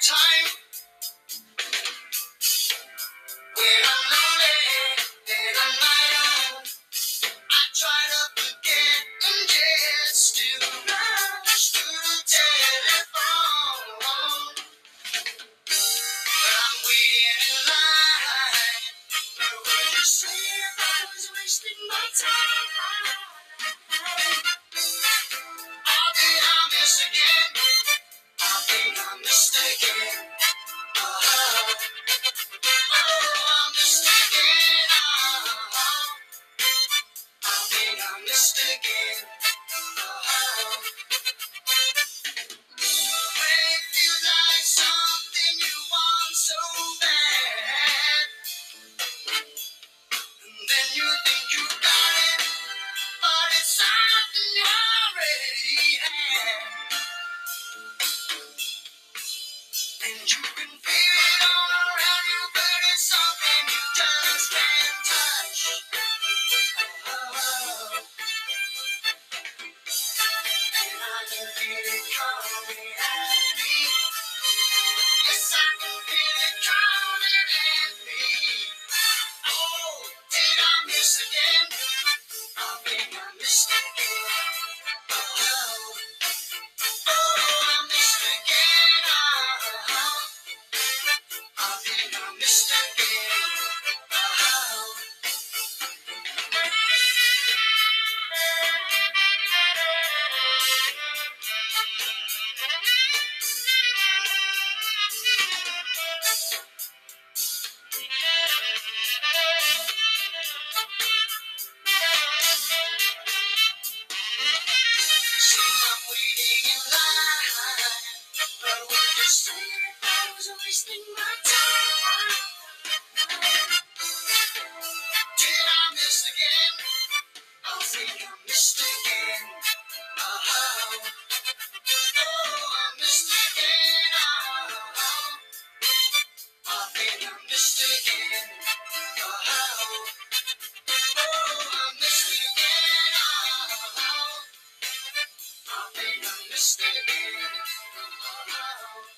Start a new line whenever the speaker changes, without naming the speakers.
time. When I'm lonely and own, I try to forget and the telephone. But I'm waiting in line. Would you say I was wasting my time? Missed again. Oh, like something you want so bad, and then you think you got it, but it's something already had. And you can but would you say I was wasting my time? nothing understanding. Oh, oh, oh.